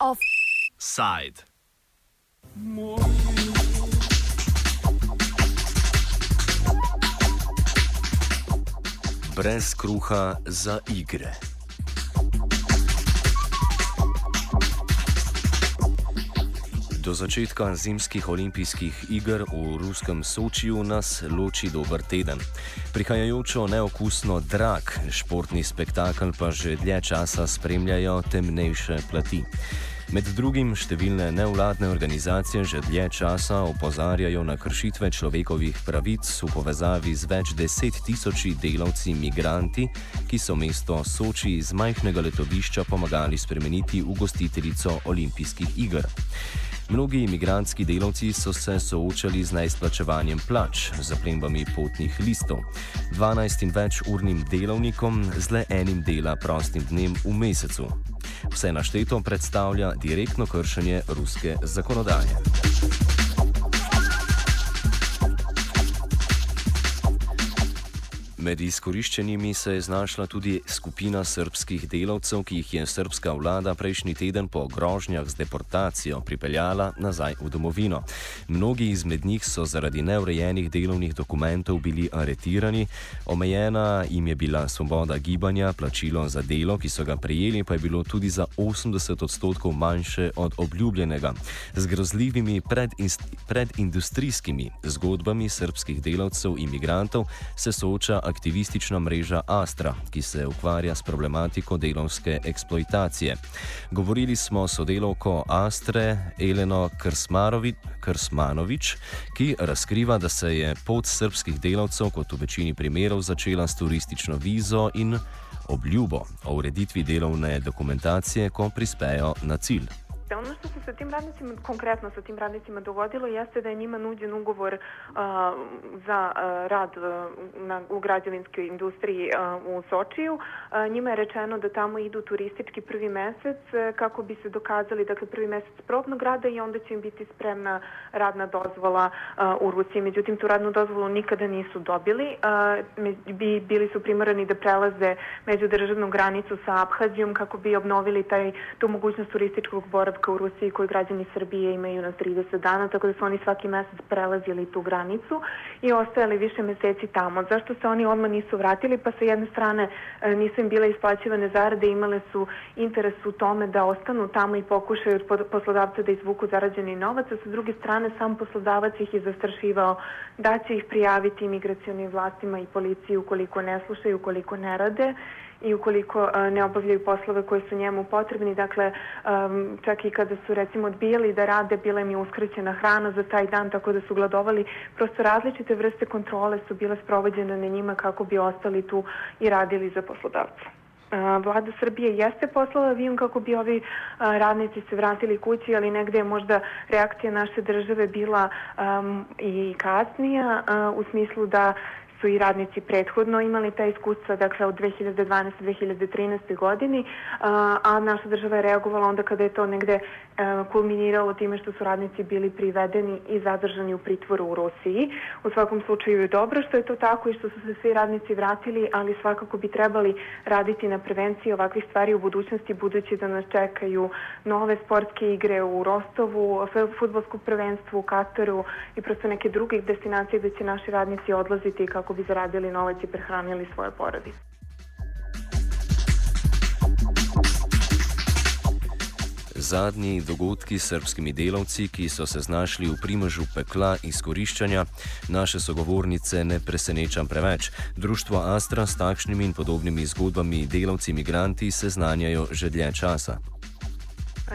Offside. Brez kruha za igre. Do začetka zimskih olimpijskih iger v ruskem Sočiju nas loči dober teden. Prihajajočo neokusno drag športni spektakel pa že dlje časa spremljajo temnejše plati. Med drugim številne nevladne organizacije že dlje časa opozarjajo na kršitve človekovih pravic v povezavi z več deset tisoči delavci migranti, ki so mesto Soči iz majhnega letovišča pomagali spremeniti v gostiteljico olimpijskih iger. Mnogi imigranski delavci so se soočali z neizplačevanjem plač, zaplembami potnih listov, 12 in več urnim delovnikom z le enim dela prostim dnem v mesecu. Vse našteto predstavlja direktno kršenje ruske zakonodaje. Med izkoriščenimi se je znašla tudi skupina srpskih delavcev, ki jih je srpska vlada prejšnji teden po grožnjah z deportacijo pripeljala nazaj v domovino. Mnogi izmed njih so zaradi neurejenih delovnih dokumentov bili aretirani, omejena jim je bila svoboda gibanja, plačilo za delo, ki so ga prejeli, pa je bilo tudi za 80 odstotkov manjše od obljubljenega. Z grozljivimi predindustrijskimi pred zgodbami srpskih delavcev in imigrantov se sooča aktivistična mreža Astra, ki se ukvarja s problematiko delovske eksploatacije. Govorili smo s sodelovko Astre Eleno Krsmanovič, ki razkriva, da se je pot srpskih delavcev, kot v večini primerov, začela s turistično vizo in obljubo o ureditvi delovne dokumentacije, ko prispejo na cilj. Da ono što se sa tim radnicima, konkretno sa tim radnicima dogodilo, jeste da je njima nuđen ugovor uh, za uh, rad uh, na, u građevinskoj industriji uh, u Sočiju. Uh, njima je rečeno da tamo idu turistički prvi mesec uh, kako bi se dokazali, dakle prvi mesec probnog rada i onda će im biti spremna radna dozvola uh, u Rusiji. Međutim, tu radnu dozvolu nikada nisu dobili. Uh, bi, bili su primorani da prelaze međudržavnu granicu sa Abhazijom kako bi obnovili taj, tu mogućnost turističkog boravka boravka u Rusiji koji građani Srbije imaju na 30 dana, tako da su oni svaki mesec prelazili tu granicu i ostajali više meseci tamo. Zašto se oni odmah nisu vratili? Pa sa jedne strane e, nisu im bile isplaćivane zarade, imale su interes u tome da ostanu tamo i pokušaju od poslodavca da izvuku zarađeni novac, a sa druge strane sam poslodavac ih je zastrašivao da će ih prijaviti imigracijonim vlastima i policiji ukoliko ne slušaju, ukoliko ne rade i ukoliko uh, ne obavljaju poslove koje su njemu potrebni. Dakle, um, čak i kada su recimo odbijali da rade, bila im je uskraćena hrana za taj dan, tako da su gladovali. Prosto različite vrste kontrole su bile sprovođene na njima kako bi ostali tu i radili za poslodavca. Vlada Srbije jeste poslala avion kako bi ovi radnici se vratili kući, ali negde je možda reakcija naše države bila um, i kasnija uh, u smislu da su i radnici prethodno imali ta iskustva, dakle od 2012-2013. godini, a naša država je reagovala onda kada je to negde kulminiralo time što su radnici bili privedeni i zadržani u pritvoru u Rusiji. U svakom slučaju je dobro što je to tako i što su se svi radnici vratili, ali svakako bi trebali raditi na prevenciji ovakvih stvari u budućnosti, budući da nas čekaju nove sportske igre u Rostovu, futbolsku prvenstvo u Kataru i prosto neke druge destinacije gde će naši radnici odlaziti kako kako bi zaradili novac i prehranili svoje porodice. Zadnji dogodki s srpskimi delavci, ki so se znašli v primežu pekla izkoriščanja, naše sogovornice ne presenečam preveč. Društvo Astra s takšnimi in podobnimi zgodbami delavci imigranti seznanjajo že dlje časa.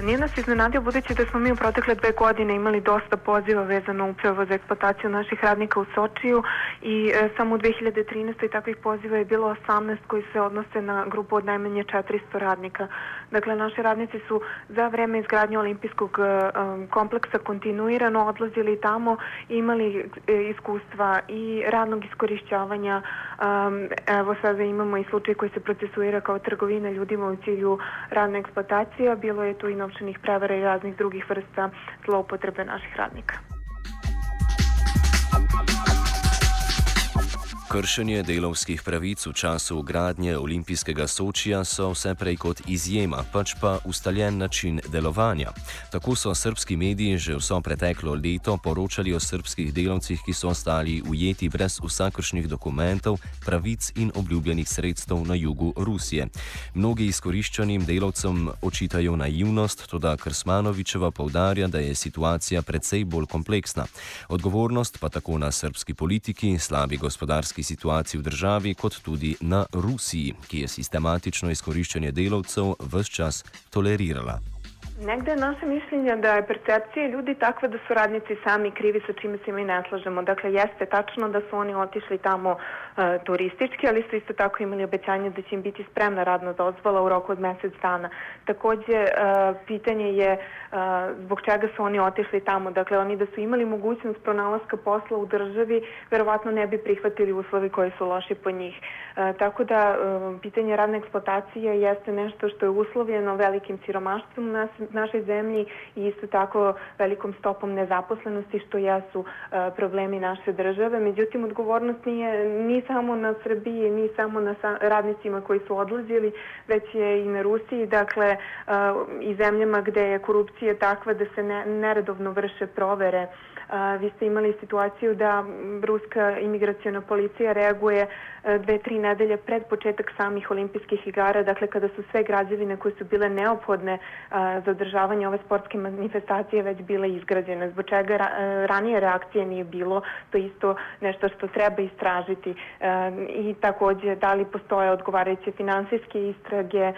Nije nas iznenadio budući da smo mi u protekle dve godine imali dosta poziva vezano upravo za eksploataciju naših radnika u Sočiju i e, samo u 2013. takvih poziva je bilo 18 koji se odnose na grupu od najmanje 400 radnika. Dakle, naši radnici su za vreme izgradnje olimpijskog e, kompleksa kontinuirano odlazili tamo i imali e, iskustva i radnog iskorišćavanja. Evo sada imamo i slučaj koji se procesuira kao trgovina ljudima u cilju radne eksploatacije, bilo je tu i novčanih prevara i raznih drugih vrsta zloupotrebe naših radnika. Kršenje delovskih pravic v času gradnje olimpijskega Sočija so vse prej kot izjema, pač pa ustaljen način delovanja. Tako so srpski mediji že vso preteklo leto poročali o srpskih delavcih, ki so ostali ujeti brez vsakršnih dokumentov, pravic in obljubljenih sredstev na jugu Rusije. Mnogi izkoriščanim delavcem očitajo naivnost, tudi Krsmanovičeva povdarja, da je situacija precej bolj kompleksna. Odgovornost pa tako na srpski politiki, slabi gospodarski situaciji v državi, kot tudi na Rusiji, ki je sistematično izkoriščanje delavcev vse čas tolerirala. Negde je naše mišljenje da je percepcija ljudi takva da su radnici sami krivi sa čime se mi ne slažemo. Dakle, jeste tačno da su oni otišli tamo uh, turistički, ali su isto tako imali obećanje da će im biti spremna radna dozvola u roku od mesec dana. Takođe, uh, pitanje je uh, zbog čega su oni otišli tamo. Dakle, oni da su imali mogućnost pronalaska posla u državi, verovatno ne bi prihvatili uslovi koji su loši po njih. Tako da, pitanje radne eksploatacije jeste nešto što je uslovljeno velikim siromaštvom nas, našoj zemlji i isto tako velikom stopom nezaposlenosti što jesu e, problemi naše države. Međutim, odgovornost nije ni samo na Srbiji, ni samo na radnicima koji su odlazili, već je i na Rusiji, dakle e, i zemljama gde je korupcija takva da se ne, neredovno vrše provere. Vi ste imali situaciju da ruska imigracijona policija reaguje e, dve, tri nedelje pred početak samih olimpijskih igara, dakle kada su sve građevine koje su bile neophodne za održavanje ove sportske manifestacije već bile izgrađene. Zbog čega e, ranije reakcije nije bilo, to isto nešto što treba istražiti. E, I takođe, da li postoje odgovarajuće finansijske istrage,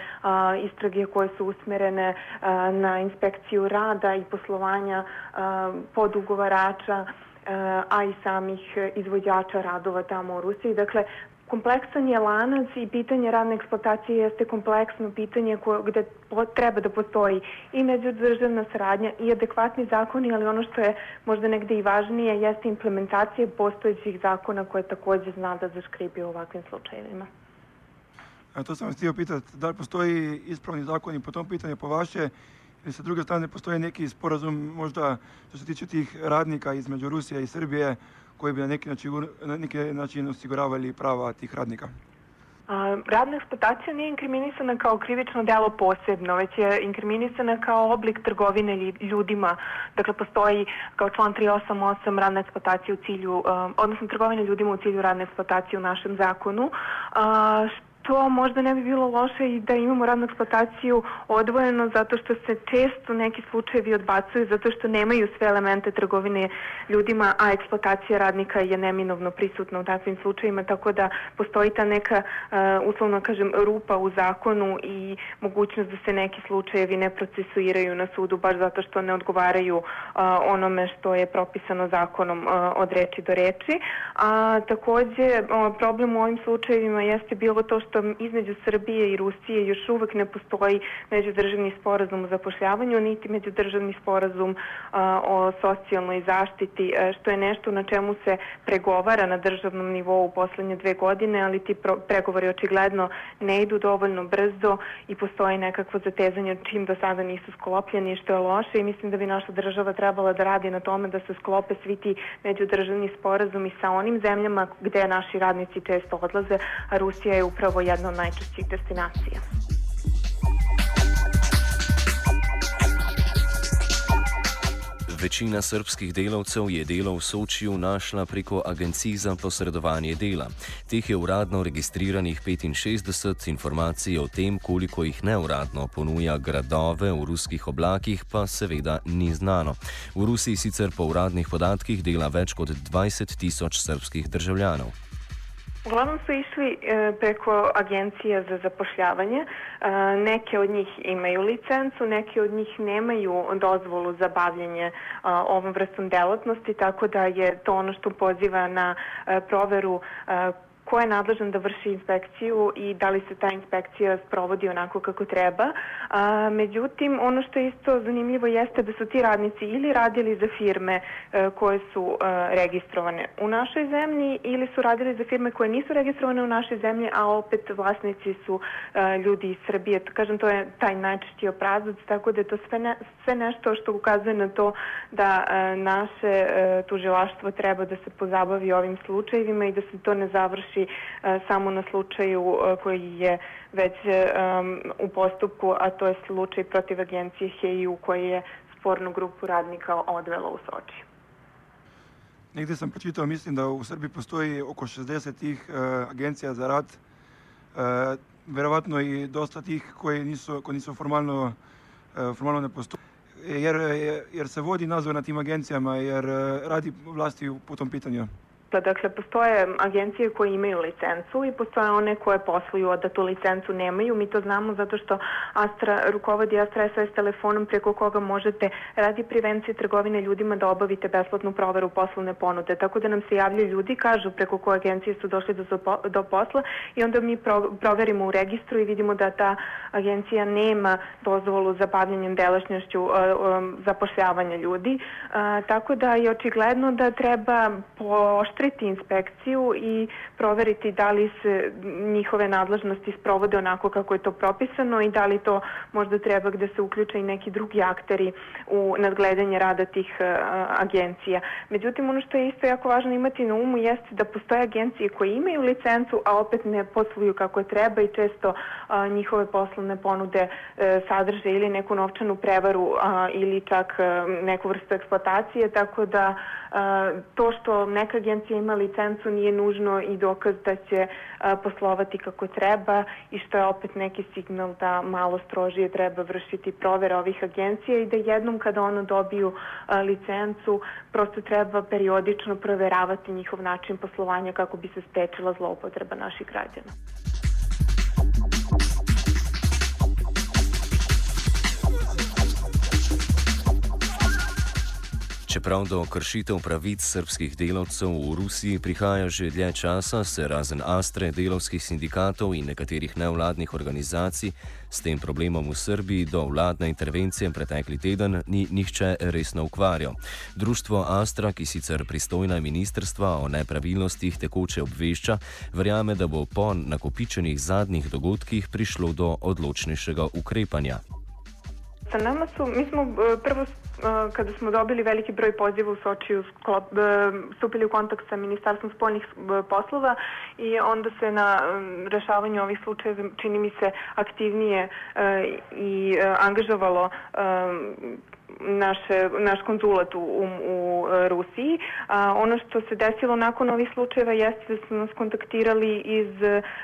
istrage koje su usmerene na inspekciju rada i poslovanja podugovarača, a i samih izvođača radova tamo u Rusiji. Dakle, Kompleksan je lanac i pitanje radne eksploatacije jeste kompleksno pitanje koje, gde treba da postoji i međudržavna saradnja i adekvatni zakoni, ali ono što je možda negde i važnije jeste implementacija postojećih zakona koje takođe zna da zaškribi u ovakvim slučajevima. A to sam htio pitati, da li postoji ispravni zakoni po tom pitanju po vaše ili sa druge strane postoji neki sporazum možda što se tiče tih radnika između Rusije i Srbije koji bi na neki način, na neki način osiguravali prava tih radnika? Radna eksploatacija nije inkriminisana kao krivično delo posebno, već je inkriminisana kao oblik trgovine ljudima. Dakle, postoji kao član 388 radna eksploatacija u cilju, odnosno trgovine ljudima u cilju radne eksploatacije u našem zakonu, to možda ne bi bilo loše i da imamo radnu eksploataciju odvojeno zato što se često neki slučajevi odbacuju zato što nemaju sve elemente trgovine ljudima, a eksploatacija radnika je neminovno prisutna u takvim slučajima, tako da postoji ta neka, uh, uslovno kažem, rupa u zakonu i mogućnost da se neki slučajevi ne procesuiraju na sudu baš zato što ne odgovaraju uh, onome što je propisano zakonom uh, od reči do reči. A takođe, problem u ovim slučajevima jeste bilo to što što između Srbije i Rusije još uvek ne postoji međudržavni sporazum o zapošljavanju, niti međudržavni sporazum a, o socijalnoj zaštiti, a, što je nešto na čemu se pregovara na državnom nivou u poslednje dve godine, ali ti pregovori očigledno ne idu dovoljno brzo i postoji nekakvo zatezanje čim do sada nisu sklopljeni, što je loše i mislim da bi naša država trebala da radi na tome da se sklope svi ti međudržavni sporazumi sa onim zemljama gde naši radnici često odlaze, a Rusija je upravo jedna od najčešćih destinacija. Večina srpskih delavcev je delo v Sočiju našla preko agencij za posredovanje dela. Teh je uradno registriranih 65, informacije o tem, koliko jih neuradno ponuja gradove v ruskih oblakih, pa seveda ni znano. V Rusiji sicer po uradnih podatkih dela več kot 20 tisoč srpskih državljanov. Uglavnom su išli e, preko agencija za zapošljavanje. E, neke od njih imaju licencu, neke od njih nemaju dozvolu za bavljanje e, ovom vrstom delatnosti, tako da je to ono što poziva na proveru ko je nadležan da vrši inspekciju i da li se ta inspekcija sprovodi onako kako treba. A, međutim, ono što je isto zanimljivo jeste da su ti radnici ili radili za firme a, koje su a, registrovane u našoj zemlji ili su radili za firme koje nisu registrovane u našoj zemlji, a opet vlasnici su a, ljudi iz Srbije. Kažem, to je taj najčešći obrazac, tako da je to sve, ne, sve nešto što ukazuje na to da a, naše a, tužilaštvo treba da se pozabavi ovim slučajevima i da se to ne završi a, samo na slučaju a, koji je već um, u postupku, a to je slučaj protiv agencije HEIU koji je spornu grupu radnika odvela u Soči. Negdje sam pročitao, mislim da u Srbiji postoji oko 60 tih agencija za rad. Uh, verovatno i dosta tih koji nisu, koji nisu formalno, formalno ne postoji. Jer, jer se vodi nadzor na tim agencijama, jer radi vlasti po tom pitanju. Pa dakle, postoje agencije koje imaju licencu i postoje one koje posluju, a da tu licencu nemaju. Mi to znamo zato što Astra rukovodi Astra SOS telefonom preko koga možete radi prevencije trgovine ljudima da obavite besplatnu proveru poslovne ponude. Tako da nam se javljaju ljudi, kažu preko koje agencije su došli do, do posla i onda mi pro, proverimo u registru i vidimo da ta agencija nema dozvolu za bavljanjem delašnjošću uh, um, zapošljavanja ljudi. Uh, tako da je očigledno da treba poštovati pooštriti inspekciju i proveriti da li se njihove nadležnosti sprovode onako kako je to propisano i da li to možda treba gde se uključe i neki drugi akteri u nadgledanje rada tih uh, agencija. Međutim, ono što je isto jako važno imati na umu jeste da postoje agencije koje imaju licencu, a opet ne posluju kako treba i često njihove poslovne ponude uh, sadrže ili neku novčanu prevaru ili čak neku vrstu eksploatacije, tako da to što neka agencija ima licencu nije nužno i dokaz da će poslovati kako treba i što je opet neki signal da malo strožije treba vršiti provere ovih agencija i da jednom kada ono dobiju licencu prosto treba periodično proveravati njihov način poslovanja kako bi se sprečila zloupotreba naših građana. Čeprav do kršitev pravic srpskih delavcev v Rusiji prihaja že dlje časa, se razen Astre, delovskih sindikatov in nekaterih nevladnih organizacij s tem problemom v Srbiji do vladne intervencije pretekli teden ni nihče resno ukvarjal. Društvo Astra, ki sicer pristojna ministrstva o nepravilnostih tekoče obvešča, verjame, da bo po nakopičenih zadnjih dogodkih prišlo do odločnejšega ukrepanja. Sa nama su, mi smo prvo kada smo dobili veliki broj poziva u Sočiju, stupili u kontakt sa Ministarstvom spoljnih poslova i onda se na rešavanju ovih slučajeva čini mi se aktivnije i angažovalo naše, naš konzulat u, u, u Rusiji. A, ono što se desilo nakon ovih slučajeva jeste da su nas kontaktirali iz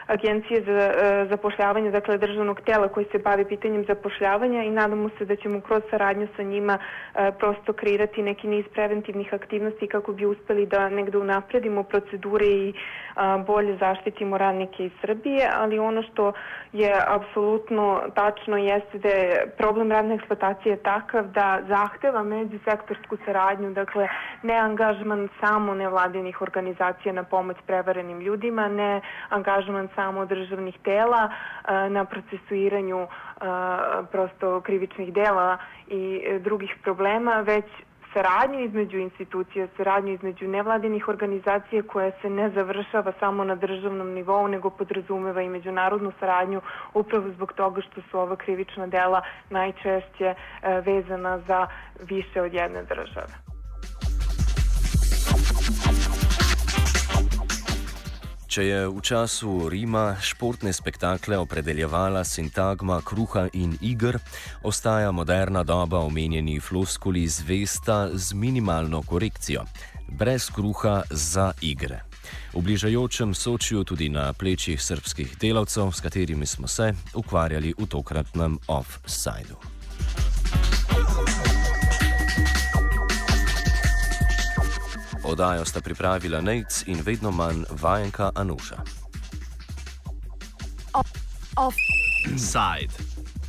Agencije za e, zapošljavanje, dakle državnog tela koji se bavi pitanjem zapošljavanja i nadamo se da ćemo kroz saradnju sa njima a, e, prosto kreirati neki niz preventivnih aktivnosti kako bi uspeli da negde unapredimo procedure i a, bolje zaštitimo radnike iz Srbije, ali ono što je apsolutno tačno jeste da je problem radne eksploatacije takav da zahteva međusektorsku saradnju, dakle ne angažman samo nevladinih organizacija na pomoć prevarenim ljudima, ne angažman samo državnih tela na procesuiranju prosto krivičnih dela i drugih problema, već saradnju između institucija, saradnju između nevladinih organizacija koja se ne završava samo na državnom nivou, nego podrazumeva i međunarodnu saradnju upravo zbog toga što su ova krivična dela najčešće e, vezana za više od jedne države. Če je v času Rima športne spektakle opredeljevala sintagma kruha in igr, ostaja moderna doba omenjeni floskuli zvesta z minimalno korekcijo: brez kruha za igre. V bližajočem sočju tudi na plečih srpskih delavcev, s katerimi smo se ukvarjali v tokratnem off-sajdu. Odajo sta pripravila Nec in vedno manj vajenka Anuša. Offside.